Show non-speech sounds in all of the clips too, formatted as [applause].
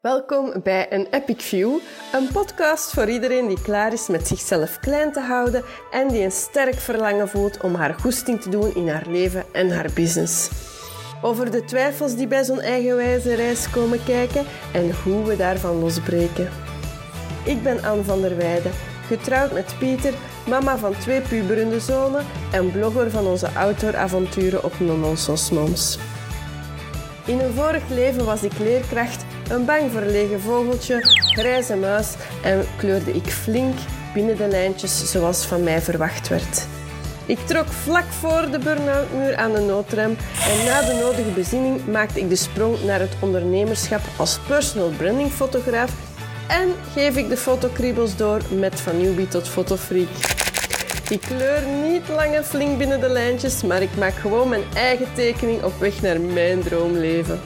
Welkom bij een Epic View, een podcast voor iedereen die klaar is met zichzelf klein te houden en die een sterk verlangen voelt om haar goesting te doen in haar leven en haar business. Over de twijfels die bij zo'n eigenwijze reis komen kijken en hoe we daarvan losbreken. Ik ben Anne van der Weijden, getrouwd met Pieter, mama van twee puberende zonen en blogger van onze outdooravonturen op Nononsos Moms. In een vorig leven was ik leerkracht, een bang verlegen vogeltje, grijze muis en kleurde ik flink binnen de lijntjes zoals van mij verwacht werd. Ik trok vlak voor de burn-out-muur aan de noodrem en na de nodige bezinning maakte ik de sprong naar het ondernemerschap als personal branding fotograaf en geef ik de fotokriebels door met van newbie tot fotofreak. Ik kleur niet lang en flink binnen de lijntjes, maar ik maak gewoon mijn eigen tekening op weg naar mijn droomleven.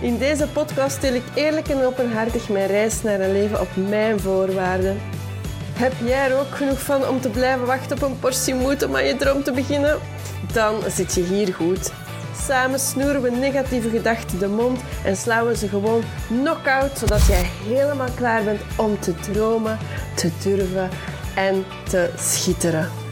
In deze podcast deel ik eerlijk en openhartig mijn reis naar een leven op mijn voorwaarden. Heb jij er ook genoeg van om te blijven wachten op een portie moed om aan je droom te beginnen? Dan zit je hier goed. Samen snoeren we negatieve gedachten de mond en slaan we ze gewoon knock-out, zodat jij helemaal klaar bent om te dromen, te durven en te schitteren.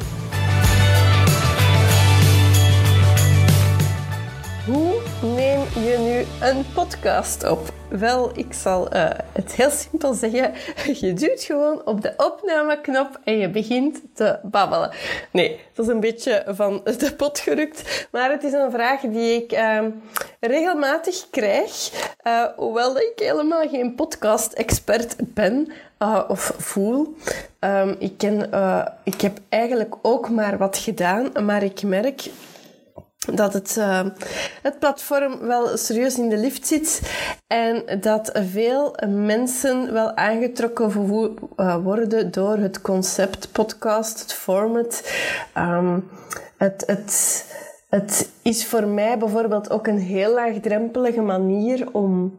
Een podcast op? Wel, ik zal uh, het heel simpel zeggen. [laughs] Je duwt gewoon op de opnameknop en je begint te babbelen. Nee, dat is een beetje van [laughs] de pot gerukt. Maar het is een vraag die ik uh, regelmatig krijg. Uh, hoewel ik helemaal geen podcast-expert ben of voel. Um, ik, ken, ik heb eigenlijk ook maar wat gedaan, maar ik merk dat het, uh, het platform wel serieus in de lift zit en dat veel mensen wel aangetrokken uh, worden door het concept podcast, het format. Um, het, het, het is voor mij bijvoorbeeld ook een heel laagdrempelige manier om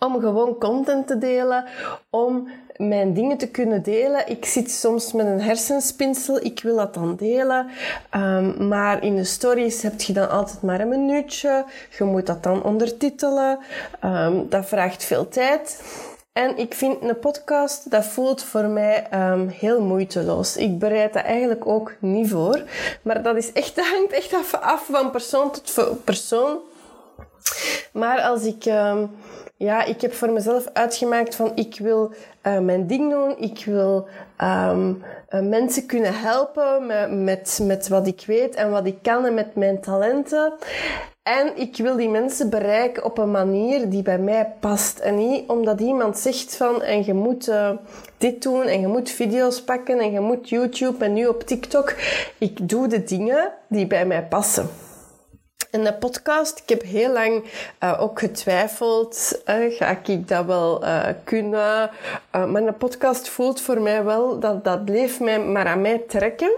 om gewoon content te delen, om mijn dingen te kunnen delen. Ik zit soms met een hersenspinsel, ik wil dat dan delen. Um, maar in de stories heb je dan altijd maar een minuutje. Je moet dat dan ondertitelen. Um, dat vraagt veel tijd. En ik vind een podcast, dat voelt voor mij um, heel moeiteloos. Ik bereid dat eigenlijk ook niet voor. Maar dat, is echt, [laughs] hangt echt af, van persoon tot persoon. Maar als ik... Ja, ik heb voor mezelf uitgemaakt van ik wil uh, mijn ding doen. Ik wil um, uh, mensen kunnen helpen met, met, met wat ik weet en wat ik kan en met mijn talenten. En ik wil die mensen bereiken op een manier die bij mij past. En niet omdat iemand zegt van en je moet uh, dit doen en je moet video's pakken en je moet YouTube en nu op TikTok. Ik doe de dingen die bij mij passen. En de podcast, ik heb heel lang uh, ook getwijfeld, uh, ga ik dat wel uh, kunnen? maar een podcast voelt voor mij wel, dat, dat bleef mij maar aan mij trekken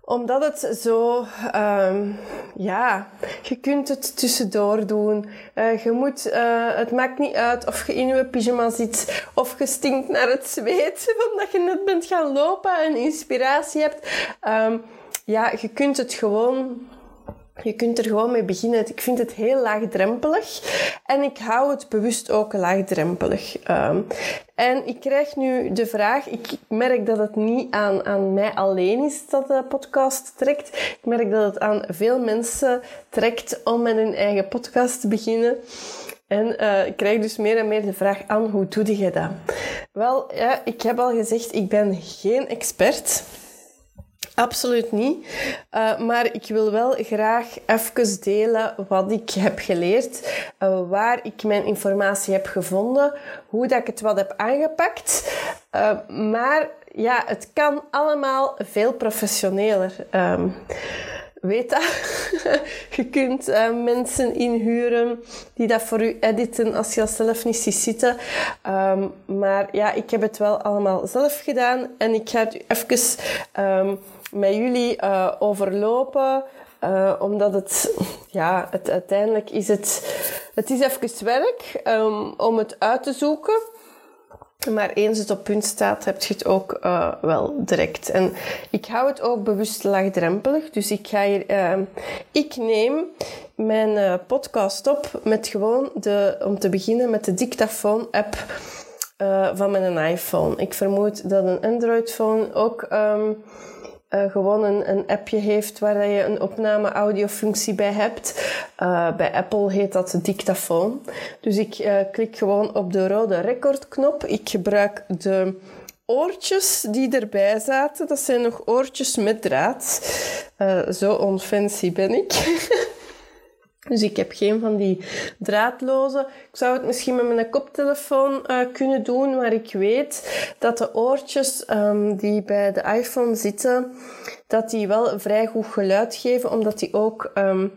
omdat het zo, um, ja, je kunt het tussendoor doen. Je moet, het maakt niet uit of je in je pyjama zit of je stinkt naar het zweet [laughs] omdat je net bent gaan lopen en inspiratie hebt. Um, ja, je kunt het gewoon je kunt er gewoon mee beginnen. Ik vind het heel laagdrempelig en ik hou het bewust ook laagdrempelig. Um, en ik krijg nu de vraag, ik merk dat het niet aan, aan mij alleen is dat de podcast trekt. Ik merk dat het aan veel mensen trekt om met hun eigen podcast te beginnen. En uh, ik krijg dus meer en meer de vraag aan, hoe doe je dat? Wel, ja, ik heb al gezegd, ik ben geen expert. Absoluut niet. Uh, maar ik wil wel graag even delen wat ik heb geleerd, uh, waar ik mijn informatie heb gevonden, hoe dat ik het wat heb aangepakt. Uh, maar ja, het kan allemaal veel professioneler. Um, [laughs] je kunt mensen inhuren die dat voor u editen als je dat zelf niet ziet zitten. Um, maar ja, ik heb het wel allemaal zelf gedaan en ik ga het u even um, met jullie uh, overlopen. Uh, omdat het, ja, het, uiteindelijk is het, het is even werk um, om het uit te zoeken. Maar eens het op punt staat, heb je het ook uh, wel direct. En ik hou het ook bewust laagdrempelig. Dus ik ga hier... Uh, ik neem mijn podcast op met gewoon de... Om te beginnen met de dictafoon-app van mijn iPhone. Ik vermoed dat een Android-phone ook... Um, uh, gewoon een, een, appje heeft waar je een opname audiofunctie bij hebt. Uh, bij Apple heet dat dictafoon. Dus ik uh, klik gewoon op de rode recordknop. Ik gebruik de oortjes die erbij zaten. Dat zijn nog oortjes met draad. zo onfancy ben ik. [laughs] Dus ik heb geen van die draadloze. Ik zou het misschien met mijn koptelefoon uh, kunnen doen, maar ik weet dat de oortjes um, die bij de iPhone zitten, dat die wel vrij goed geluid geven, omdat die ook um,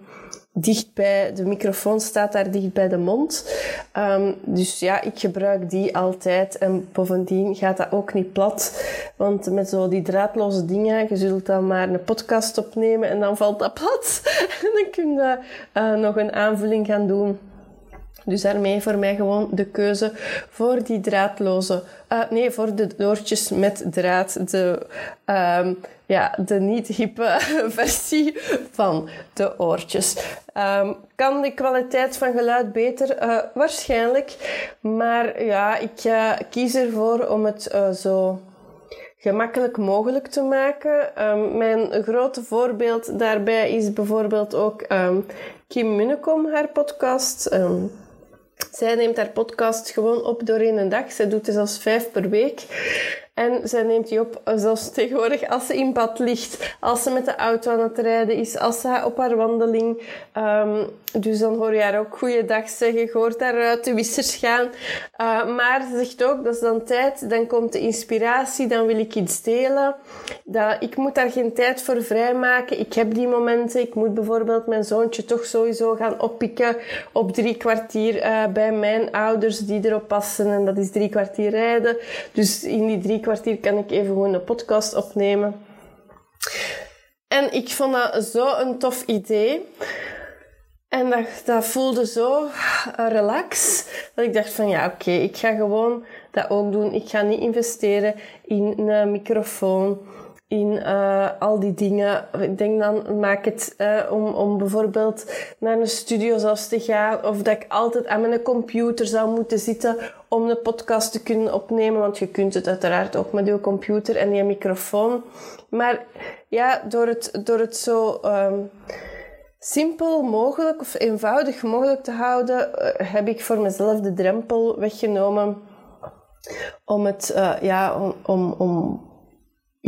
dicht bij, de microfoon staat daar dicht bij de mond. Um, dus ja, ik gebruik die altijd. En bovendien gaat dat ook niet plat. Want met zo die draadloze dingen, je zult dan maar een podcast opnemen en dan valt dat plat. [laughs] en dan kun je uh, nog een aanvulling gaan doen. Dus daarmee voor mij gewoon de keuze voor die draadloze, uh, nee, voor de doortjes met draad. De, um, ja, de niet hippe [laughs] versie van de oortjes. Um, kan de kwaliteit van geluid beter? Uh, waarschijnlijk. Maar ja, ik uh, kies ervoor om het zo gemakkelijk mogelijk te maken. Um, mijn grote voorbeeld daarbij is bijvoorbeeld ook Kim Munnekom, haar podcast. Zij neemt haar podcast gewoon op door in een dag. Zij doet het zelfs vijf per week. En zij neemt die op eh, zelfs tegenwoordig als ze in bad ligt, als ze met de auto aan het rijden is, als ze op haar wandeling. Um, dus dan hoor je haar ook goeiedag zeggen, je hoort haar uit de wissers gaan. Uh, maar ze zegt ook, dat is dan tijd, dan komt de inspiratie, dan wil ik iets delen. Dat, ik moet daar geen tijd voor vrijmaken. Ik heb die momenten. Ik moet bijvoorbeeld mijn zoontje toch sowieso gaan oppikken op drie kwartier uh, bij mijn ouders die erop passen. En dat is drie kwartier rijden. Dus in die drie kwartier kan ik even gewoon een podcast opnemen. En ik vond dat zo een tof idee. En dat, dat voelde zo relax, dat ik dacht van ja, oké, ik ga gewoon dat ook doen. Ik ga niet investeren in een microfoon in uh, al die dingen. Ik denk dan, maak het uh, om, om bijvoorbeeld naar een studio zelfs te gaan. Of dat ik altijd aan mijn computer zou moeten zitten om een podcast te kunnen opnemen. Want je kunt het uiteraard ook met je computer en je microfoon. Maar ja, door het, door het zo... Um, simpel mogelijk of eenvoudig mogelijk te houden, uh, heb ik voor mezelf de drempel weggenomen om het, ja, om, om, om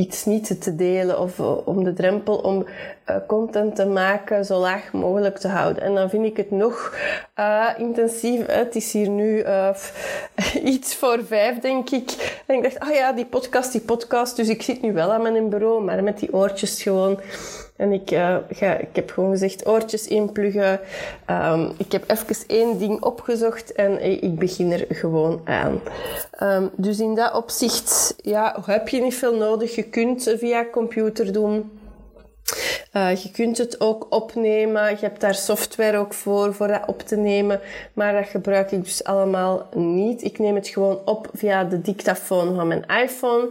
iets niet te delen of uh, om de drempel om uh, content te maken zo laag mogelijk te houden. En dan vind ik het nog uh, intensief. Het is hier nu [laughs] iets voor vijf, denk ik. En ik dacht, ah ja, die podcast, die podcast. Dus ik zit nu wel aan mijn bureau, maar met die oortjes gewoon en ik, uh, ga, ik heb gewoon gezegd oortjes inpluggen. Um, ik heb even één ding opgezocht en ik begin er gewoon aan. Um, dus in dat opzicht ja, heb je niet veel nodig. Je kunt via computer doen. Uh, je kunt het ook opnemen. Je hebt daar software ook voor, voor dat op te nemen. Maar dat gebruik ik dus allemaal niet. Ik neem het gewoon op via de dictafoon van mijn iPhone.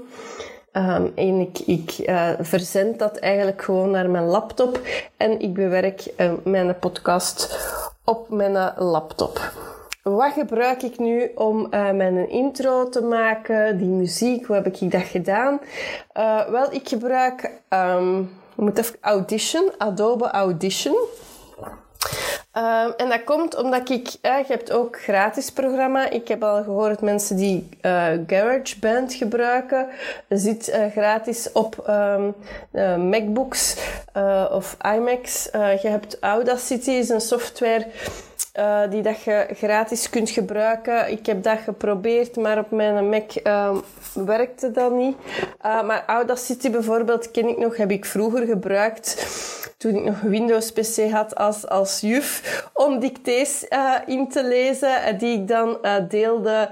Um, en ik, ik uh, verzend dat eigenlijk gewoon naar mijn laptop en ik bewerk uh, mijn podcast op mijn laptop. Wat gebruik ik nu om uh, mijn intro te maken, die muziek, hoe heb ik dat gedaan? wel, ik gebruik ik moet even Audition, Adobe Audition. Um, en dat komt omdat ik, uh, je hebt ook gratis programma. Ik heb al gehoord mensen die uh, GarageBand gebruiken. Zit uh, gratis op um, MacBooks of iMacs. je hebt Audacity, is een software die dat je gratis kunt gebruiken. Ik heb dat geprobeerd, maar op mijn Mac um, werkte dat niet. maar Audacity bijvoorbeeld ken ik nog, heb ik vroeger gebruikt toen ik nog een Windows-PC had als, als juf, om dictées in te lezen, eh, die ik dan deelde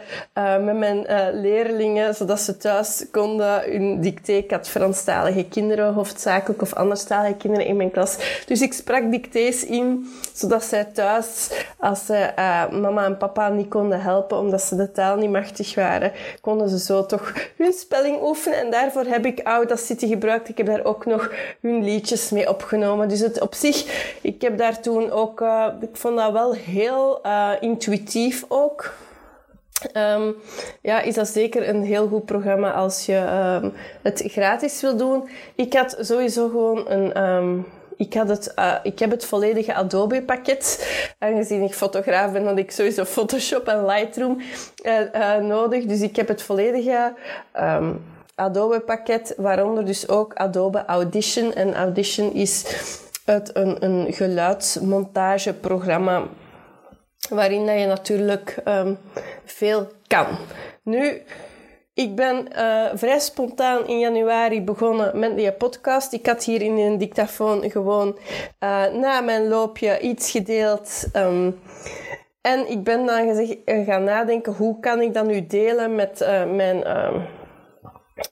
met mijn leerlingen, zodat ze thuis konden hun dicté. Ik had Franstalige kinderen hoofdzakelijk, of anderstalige kinderen in mijn klas. Dus ik sprak dictées in, zodat zij thuis als ze uh, mama en papa niet konden helpen omdat ze de taal niet machtig waren, konden ze zo toch hun spelling oefenen. En daarvoor heb ik Audacity gebruikt. Ik heb daar ook nog hun liedjes mee opgenomen. Dus het op zich, ik heb daar toen ook, uh, ik vond dat wel heel uh, intuïtief ook. Um, ja, is dat zeker een heel goed programma als je um, het gratis wil doen. Ik had sowieso gewoon een... Um, ik, had het, uh, ik heb het volledige Adobe-pakket. Aangezien ik fotograaf ben, had ik sowieso Photoshop en Lightroom uh, uh, nodig. Dus ik heb het volledige Adobe-pakket, waaronder dus ook Adobe Audition. En Audition is het een, een geluidsmontageprogramma waarin dat je natuurlijk um, veel kan. Nu, ik ben uh, vrij spontaan in januari begonnen met die podcast. Ik had hier in een dictafoon gewoon uh, na mijn loopje iets gedeeld. Um, en ik ben dan gezegd, uh, gaan nadenken, hoe kan ik dat nu delen met mijn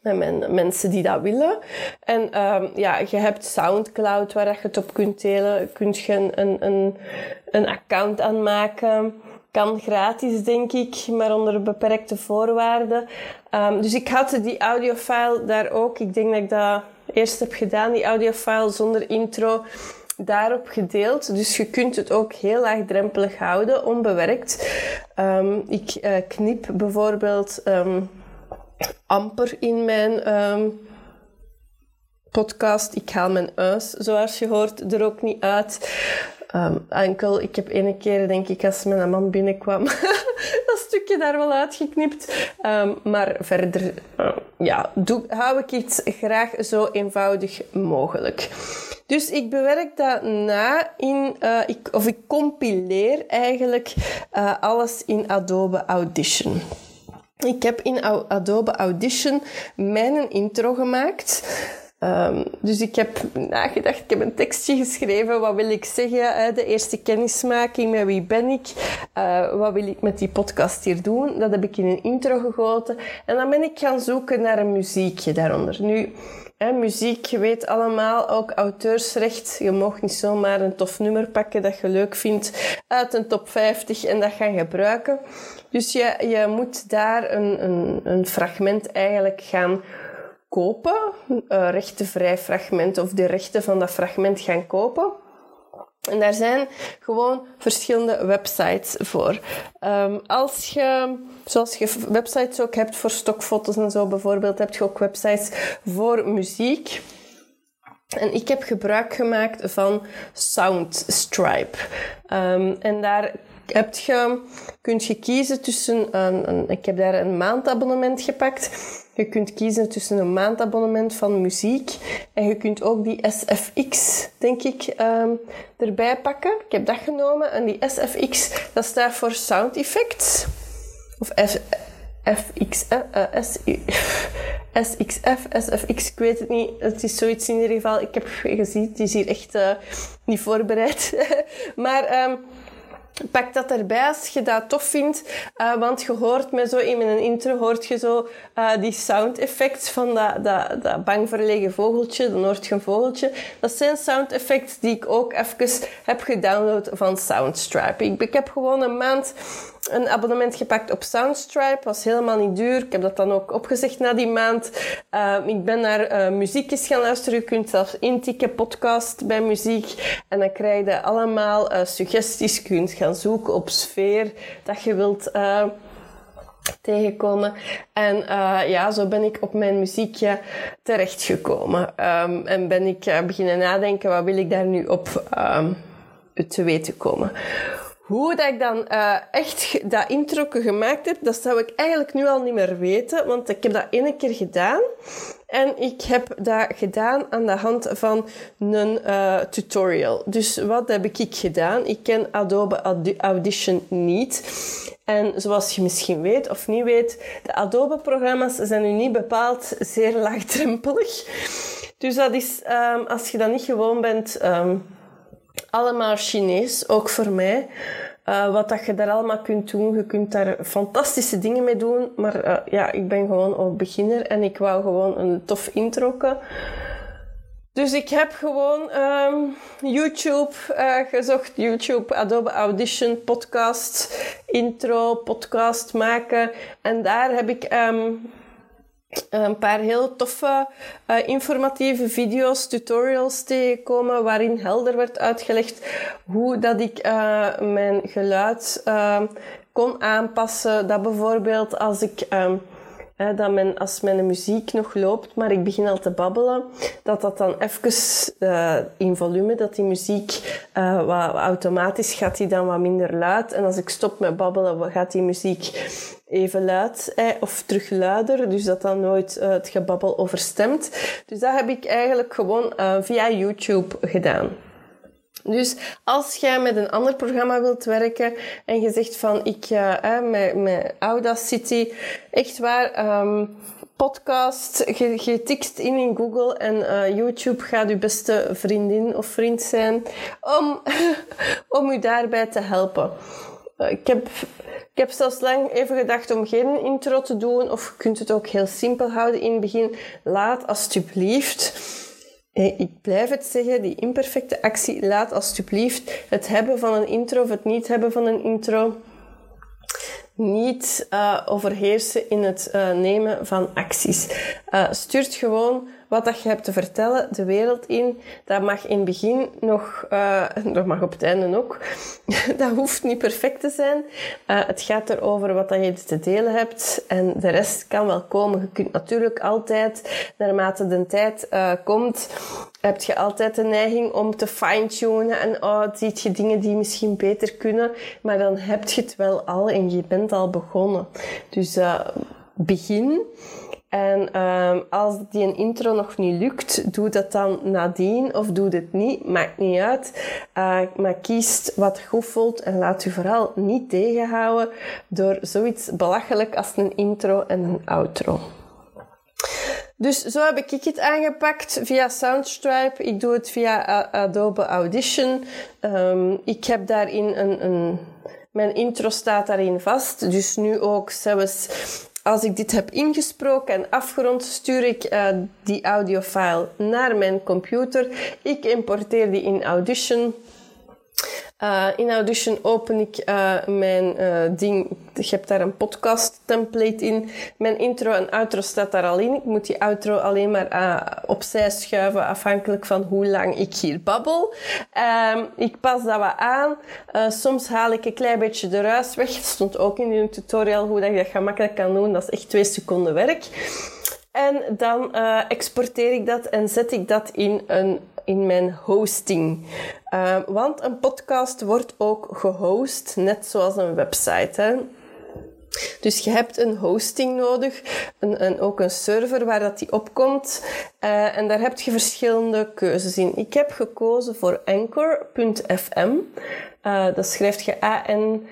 en men, mensen die dat willen. En um, ja, je hebt Soundcloud waar je het op kunt delen. Kunt je een, een, een account aanmaken. Kan gratis, denk ik, maar onder beperkte voorwaarden. Um, dus ik had die audiofile daar ook. Ik denk dat ik dat eerst heb gedaan, die audiofile zonder intro daarop gedeeld. Dus je kunt het ook heel laagdrempelig houden, onbewerkt. Um, ik uh, knip bijvoorbeeld um, amper in mijn um, podcast. Ik haal mijn huis, zoals je hoort, er ook niet uit. Um, enkel, ik heb ene keer, denk ik, als mijn man binnenkwam, [laughs] dat stukje daar wel uitgeknipt. Um, maar verder, uh, ja, doe, hou ik het graag zo eenvoudig mogelijk. Dus ik bewerk dat na in, uh, ik, of ik compileer eigenlijk uh, alles in Adobe Audition. Ik heb in Adobe Audition mijn intro gemaakt. Um, dus ik heb nagedacht, ik heb een tekstje geschreven. Wat wil ik zeggen? De eerste kennismaking, met wie ben ik? Uh, wat wil ik met die podcast hier doen? Dat heb ik in een intro gegoten. En dan ben ik gaan zoeken naar een muziekje daaronder. Nu, hè, muziek, je weet allemaal, ook auteursrecht. Je mag niet zomaar een tof nummer pakken dat je leuk vindt uit een top 50 en dat gaan gebruiken. Dus je, je moet daar een, een, een fragment eigenlijk gaan kopen, uh, rechtenvrij fragment of de rechten van dat fragment gaan kopen. En daar zijn gewoon verschillende websites voor. Um, als je, zoals je websites ook hebt voor stokfoto's en zo bijvoorbeeld, heb je ook websites voor muziek. En ik heb gebruik gemaakt van Soundstripe. Um, en daar heb je, kunt je kiezen tussen ik heb daar een maandabonnement gepakt. Je kunt kiezen tussen een maandabonnement van muziek en je kunt ook die SFX, denk ik, um, erbij pakken. Ik heb dat genomen en die SFX, dat staat voor Sound Effects. Of F, FX, S, SXF, SFX, ik weet het niet. Het is zoiets in ieder geval. Ik heb gezien, het is hier echt uh, niet voorbereid. [laughs] maar um, Pak dat erbij als je dat tof vindt. Uh, want je hoort me zo in mijn intro, hoort je zo uh, die sound effects van dat, dat, dat bang verlegen vogeltje. Dan hoort je een vogeltje. Dat zijn sound effects die ik ook even heb gedownload van Soundstripe. Ik heb gewoon een maand een abonnement gepakt op Soundstripe. Was helemaal niet duur. Ik heb dat dan ook opgezegd na die maand. Uh, ik ben naar uh, muziekjes gaan luisteren. Je kunt zelfs intikken, podcast bij muziek. En dan krijg je allemaal uh, suggesties. Je kunt gaan zoeken op sfeer dat je wilt tegenkomen. En ja, zo ben ik op mijn muziekje terechtgekomen. Um, en ben ik uh, beginnen nadenken, wat wil ik daar nu op um, te weten komen. Hoe dat ik dan uh, echt dat intro gemaakt heb, dat zou ik eigenlijk nu al niet meer weten, want ik heb dat één keer gedaan. En ik heb dat gedaan aan de hand van een uh, tutorial. Dus wat heb ik gedaan? Ik ken Adobe Audition niet. En zoals je misschien weet of niet weet, de Adobe-programma's zijn nu niet bepaald zeer laagdrempelig. Dus dat is, um, als je dat niet gewoon bent... Um, allemaal Chinees, ook voor mij. Uh, wat dat je daar allemaal kunt doen. Je kunt daar fantastische dingen mee doen. Maar uh, ja, ik ben gewoon ook beginner en ik wou gewoon een tof intro. Dus ik heb gewoon ehm, YouTube uh, gezocht. YouTube, Adobe Audition, podcast, intro, podcast maken. En daar heb ik um, een paar heel toffe uh, informatieve video's, tutorials tegengekomen waarin helder werd uitgelegd hoe dat ik uh, mijn geluid kon aanpassen. Dat bijvoorbeeld als ik dat men, als mijn muziek nog loopt, maar ik begin al te babbelen, dat dat dan even uh, in volume, dat die muziek uh, wat, automatisch gaat die dan wat minder luid. En als ik stop met babbelen, gaat die muziek even luid eh, of terug luider, dus dat dan nooit uh, het gebabbel overstemt. Dus dat heb ik eigenlijk gewoon via YouTube gedaan. Dus als jij met een ander programma wilt werken en je zegt van ik uh, met, met Audacity, echt waar, um, podcast, je, je tikt in in Google en uh, YouTube gaat uw beste vriendin of vriend zijn om, [laughs] om u daarbij te helpen. Uh, ik heb ik heb zelfs lang even gedacht om geen intro te doen, of je kunt het ook heel simpel houden in het begin. Laat alsjeblieft ik blijf het zeggen, die imperfecte actie, laat alsjeblieft het hebben van een intro of het niet hebben van een intro niet uh, overheersen in het uh, nemen van acties. Uh, stuurt gewoon wat dat je hebt te vertellen de wereld in. Dat mag in het begin nog, uh, [laughs] dat mag op het einde ook. [laughs] dat hoeft niet perfect te zijn. Uh, het gaat erover wat dat je te delen hebt en de rest kan wel komen. Je kunt natuurlijk altijd, naarmate de tijd uh, komt, heb je altijd de neiging om te fine-tunen en oh, ziet je dingen die misschien beter kunnen, maar dan heb je het wel al en je bent al begonnen. Dus begin en um, als die een intro nog niet lukt, doe dat dan nadien of doe het niet. Maakt niet uit. Uh, maar kies wat goed voelt en laat u vooral niet tegenhouden door zoiets belachelijk als een intro en een outro. Dus zo heb ik het aangepakt via Soundstripe. Ik doe het via Adobe Audition. Um, ik heb daarin een, een, mijn intro staat daarin vast. Dus nu ook zelfs als ik dit heb ingesproken en afgerond, stuur ik uh, die audiofile naar mijn computer. Ik importeer die in Audition. Uh, in Audition open ik uh, mijn uh, ding. Je hebt daar een podcast template in. Mijn intro en outro staat daar al in. Ik moet die outro alleen maar opzij schuiven, afhankelijk van hoe lang ik hier babbel. Ehm, ik pas dat wat aan. soms haal ik een klein beetje de ruis weg. Het stond ook in die tutorial hoe dat je dat gemakkelijk kan doen. Dat is echt twee seconden werk. En dan exporteer ik dat en zet ik dat in een in mijn hosting. Uh, want een podcast wordt ook gehost, net zoals een website. Dus je hebt een hosting nodig, een, ook een server waar dat die opkomt. Uh, en daar heb je verschillende keuzes in. Ik heb gekozen voor Anchor.fm. Uh, dat schrijft je A-N-C-H-O-R.fm.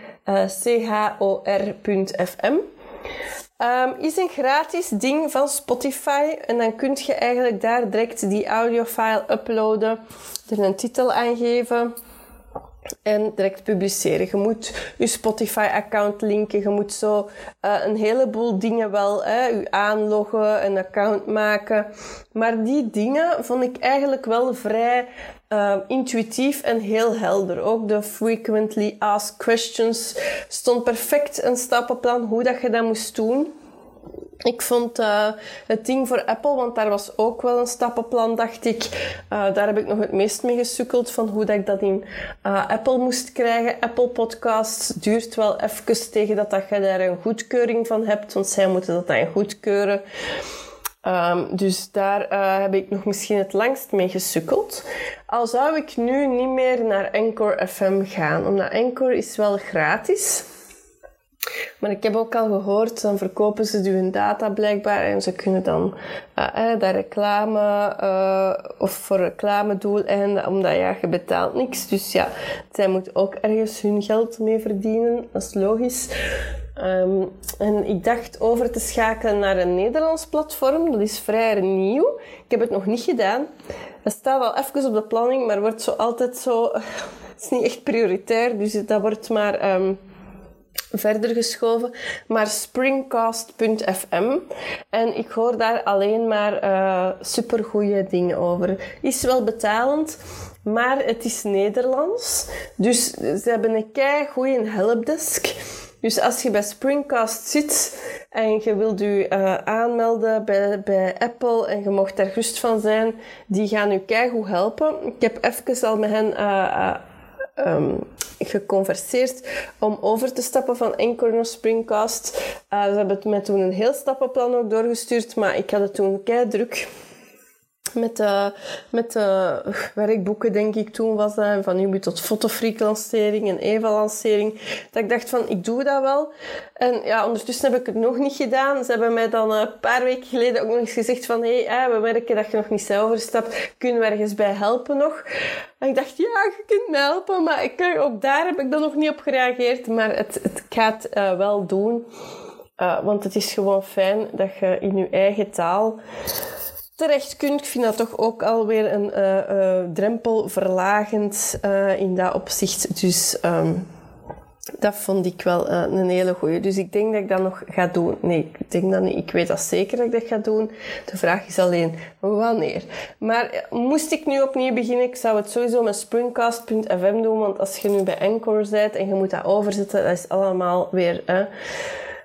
Um, is een gratis ding van Spotify en dan kun je eigenlijk daar direct die audiofile uploaden, er een titel aan geven en direct publiceren. Je moet je Spotify-account linken. Je moet zo uh, een heleboel dingen wel, hè, je aanloggen, een account maken. Maar die dingen vond ik eigenlijk wel vrij uh, intuïtief en heel helder. Ook de frequently asked questions stond perfect een stappenplan hoe dat je dat moest doen. Ik vond uh, het ding voor Apple, want daar was ook wel een stappenplan, dacht ik. Uh, daar heb ik nog het meest mee gesukkeld van hoe dat ik dat in uh, Apple moest krijgen. Apple Podcasts duurt wel even tegen dat, dat je daar een goedkeuring van hebt, want zij moeten dat dan goedkeuren. Um, dus daar heb ik nog misschien het langst mee gesukkeld. Al zou ik nu niet meer naar Anchor FM gaan, omdat Anchor is wel gratis. Maar ik heb ook al gehoord, dan verkopen ze hun data blijkbaar en ze kunnen dan eh, daar reclame uh, of voor reclamedoeleinden, omdat ja, je betaalt niks. Dus ja, zij moeten ook ergens hun geld mee verdienen, dat is logisch. Um, en ik dacht over te schakelen naar een Nederlands platform. Dat is vrij nieuw. Ik heb het nog niet gedaan. Het staat al even op de planning, maar wordt zo altijd zo... [laughs] Het is niet echt prioritair, dus dat wordt maar... Um, verder geschoven, maar springcast.fm. En ik hoor daar alleen maar uh, supergoeie dingen over. Is wel betalend, maar het is Nederlands. Dus ze hebben een kei goede helpdesk. Dus als je bij Springcast zit en je wilt je uh, aanmelden bij, bij Apple en je mocht daar gerust van zijn, die gaan je keigoed helpen. Ik heb even al met hen uh, um, geconverseerd om over te stappen van Anchor naar Springcast. Ze hebben het mij toen een heel stappenplan ook doorgestuurd, maar ik had het toen kei druk met de, met de werkboeken, denk ik, toen was dat. En van Ubi tot Fotofreak-lancering en Eva-lancering. Dat ik dacht van, ik doe dat wel. En ja, ondertussen heb ik het nog niet gedaan. Ze hebben mij dan een paar weken geleden ook nog eens gezegd van, hé, hey, we merken dat je nog niet zelf overstapt. Kunnen we ergens bij helpen nog? En ik dacht, ja, je kunt me helpen. Maar ik, ook daar heb ik dan nog niet op gereageerd. Maar het, het gaat uh, wel doen. Uh, want het is gewoon fijn dat je in je eigen taal terecht kunt. Ik vind dat toch ook alweer een uh, drempel verlagend uh, in dat opzicht. Dus um, dat vond ik wel een hele goeie. Dus ik denk dat ik dat nog ga doen. Nee, ik denk dat niet. Ik weet dat zeker dat ik dat ga doen. De vraag is alleen wanneer. Maar moest ik nu opnieuw beginnen, ik zou het sowieso met springcast.fm doen. Want als je nu bij Anchor bent en je moet dat overzetten, dat is allemaal weer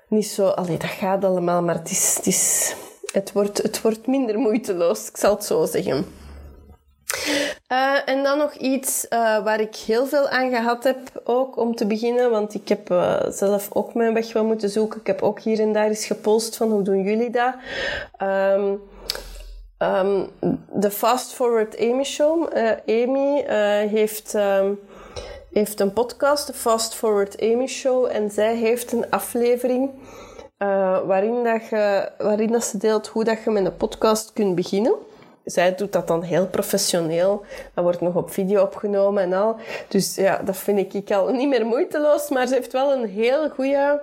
niet zo... Allee, dat gaat allemaal, maar. Het is het wordt, het wordt minder moeiteloos, ik zal het zo zeggen. Uh, en dan nog iets uh, waar ik heel veel aan gehad heb, ook om te beginnen, want ik heb uh, zelf ook mijn weg wel moeten zoeken. Ik heb ook hier en daar eens gepolst van hoe doen jullie dat. Um, um, de Fast Forward Amy Show. Amy heeft, um, heeft een podcast, de Fast Forward Amy Show, en zij heeft een aflevering uh, waarin, dat je, waarin dat ze deelt hoe dat je met een podcast kunt beginnen. Zij doet dat dan heel professioneel. Dat wordt nog op video opgenomen en al. Dus ja, dat vind ik al niet meer moeiteloos. Maar ze heeft wel een heel goede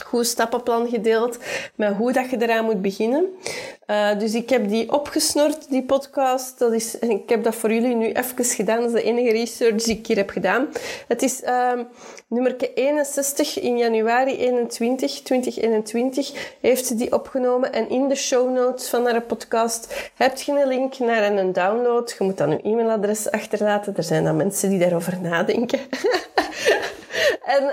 goed stappenplan gedeeld met hoe dat je eraan moet beginnen. Uh, dus ik heb die opgesnord, die podcast. Dat is, ik heb dat voor jullie nu even gedaan. Dat is de enige research die ik hier heb gedaan. Het is uh, nummer 61 in januari 21, 2021 heeft ze die opgenomen. En in de show notes van haar podcast heb je een link naar een download. Je moet dan je e-mailadres achterlaten. Er zijn dan mensen die daarover nadenken. [laughs] [laughs] en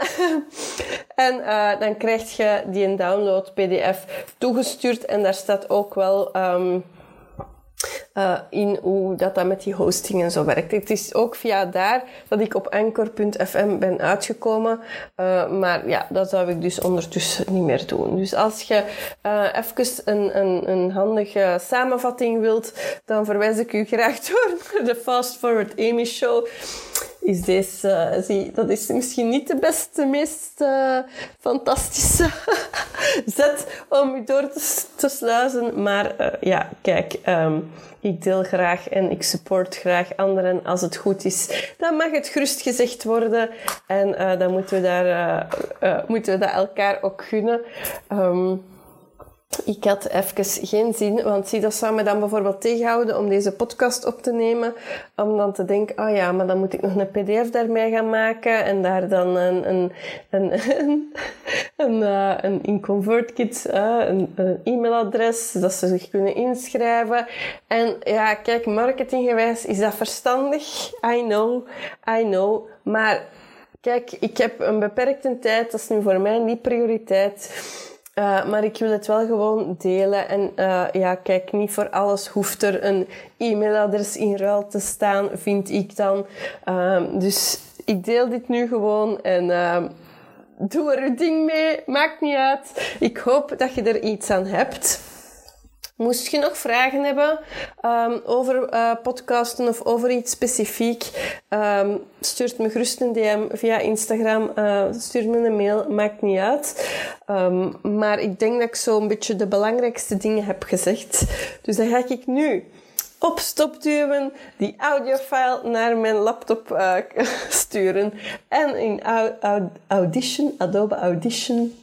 [laughs] en uh, dan krijg je die een download PDF toegestuurd. En daar staat ook wel um, uh, in hoe dat, dat met die hosting en zo werkt. Het is ook via daar dat ik op anchor.fm ben uitgekomen. Uh, maar ja, dat zou ik dus ondertussen niet meer doen. Dus als je uh, even een, een, een handige samenvatting wilt, dan verwijs ik u graag [laughs] door naar de Fast Forward Amy Show is deze, uh, zie, dat is misschien niet de beste, meest uh, fantastische [laughs] zet om u door te, sluizen. Maar uh, ja, kijk, um, ik deel graag en ik support graag anderen. Als het goed is, dan mag het gerust gezegd worden. En dan moeten we, daar, moeten we dat elkaar ook gunnen. Um, ik had even geen zin, want zie, dat zou me dan bijvoorbeeld tegenhouden om deze podcast op te nemen. Om dan te denken, oh ja, maar dan moet ik nog een pdf daarmee gaan maken en daar dan een, een, een, een, een, uh, een in ConvertKit, uh, een, een e-mailadres, dat ze zich kunnen inschrijven. En ja, kijk, marketinggewijs is dat verstandig. I know, I know. Maar kijk, ik heb een beperkte tijd, dat is nu voor mij niet prioriteit. Uh, maar ik wil het wel gewoon delen. En uh, ja, kijk, niet voor alles hoeft er een e-mailadres in ruil te staan, vind ik dan. Uh, dus ik deel dit nu gewoon en ehm, doe er uw ding mee. Maakt niet uit. Ik hoop dat je er iets aan hebt. Moest je nog vragen hebben um, over uh, podcasten of over iets specifiek, um, stuurt me gerust een DM via Instagram. Uh, stuur me een mail, maakt niet uit. Um, maar ik denk dat ik zo een beetje de belangrijkste dingen heb gezegd. Dus dan ga ik nu op stop duwen, die audiofile naar mijn laptop uh, [laughs] sturen en in Audition, Adobe Audition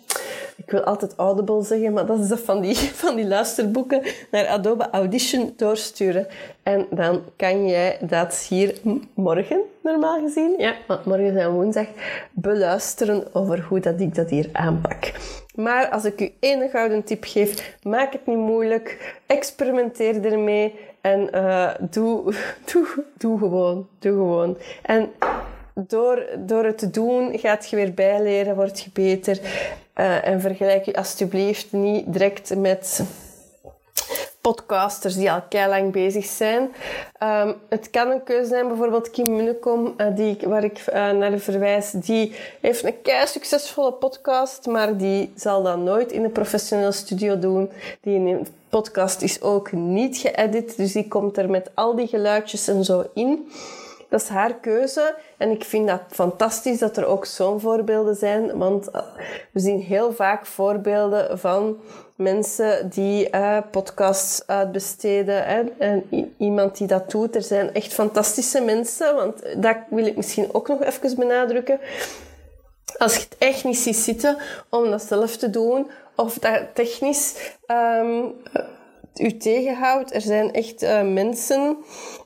wil altijd Audible zeggen, maar dat is dat van die, [laughs] van die luisterboeken, naar Adobe Audition doorsturen. En dan kan jij dat hier morgen, normaal gezien. Ja, want morgen zijn woensdag beluisteren over hoe dat ik dat hier aanpak. Maar als ik u één gouden tip geef, maak het niet moeilijk. Experimenteer ermee en uh, doe, [laughs] doe, doe gewoon. Doe gewoon. En door, door het te doen gaat je weer bijleren, word je beter. Uh, en vergelijk je alsjeblieft niet direct met podcasters die al lang bezig zijn. Um, het kan een keuze zijn, bijvoorbeeld Kim Munnekom, uh, die, waar ik uh, naar verwijs, die heeft een kei succesvolle podcast, maar die zal dat nooit in een professioneel studio doen. Die podcast is ook niet geëdit, dus die komt er met al die geluidjes en zo in. Dat is haar keuze. En ik vind dat fantastisch dat er ook zo'n voorbeelden zijn. Want eh, we zien heel vaak voorbeelden van mensen die uh, podcasts uitbesteden. Hè? En iemand die dat doet. Er zijn echt fantastische mensen. Want dat wil ik misschien ook nog even benadrukken. Als je het echt niet ziet zitten om dat zelf te doen, of dat technisch um, u tegenhoudt. Er zijn echt uh, mensen.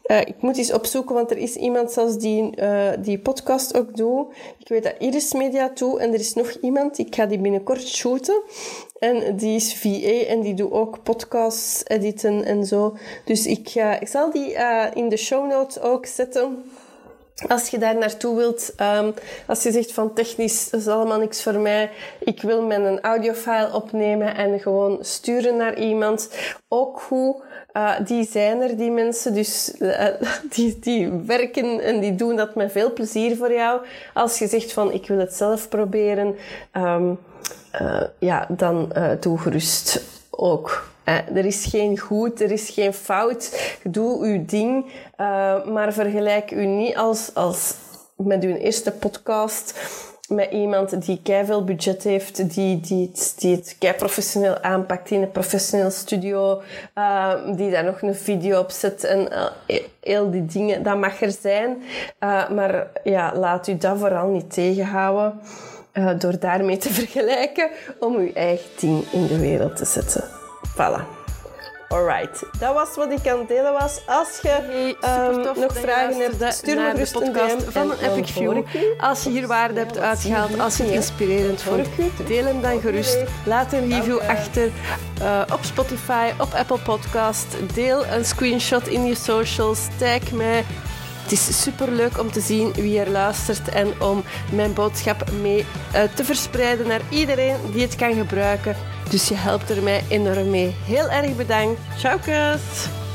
Uh, ik moet eens opzoeken, want er is iemand zelfs die uh, die podcast ook doet. Ik weet dat Iris Media doet en er is nog iemand. Ik ga die binnenkort shooten. En die is VA en die doet ook podcasts editen en zo. Dus ik, ga, ik zal die in de show notes ook zetten. Als je daar naartoe wilt, um, als je zegt van technisch, is allemaal niks voor mij. Ik wil met een audiofile opnemen en gewoon sturen naar iemand. Ook goed. Uh, die zijn er, die mensen. Dus uh, [laughs] die, die werken en die doen dat met veel plezier voor jou. Als je zegt van ik wil het zelf proberen, um, uh, ja, dan doe gerust ook. Er is geen goed, er is geen fout. Doe uw ding, uh, maar vergelijk u niet als, als met uw eerste podcast met iemand die veel budget heeft, die, die, het, die het kei professioneel aanpakt in een professioneel studio, uh, die daar nog een video op zet en uh, heel die dingen. Dat mag er zijn, maar ja, laat u dat vooral niet tegenhouden door daarmee te [laughs] vergelijken om uw eigen ding in de wereld te zetten. Voilà. Alright, dat was wat ik aan het delen was. Als je hey, um, nog vragen hebt, stuur me gerust een DM van een Epic View. Als je hier waarde hebt uitgehaald, als je het inspirerend vond, deel hem dan gerust. Laat een review achter uh, op Spotify, op Apple Podcast. Deel een screenshot in je socials. Tag mij. Het is super leuk om te zien wie er luistert en om mijn boodschap mee uh, te verspreiden naar iedereen die het kan gebruiken. Dus je helpt er mij enorm mee. Heel erg bedankt. Ciao, kus!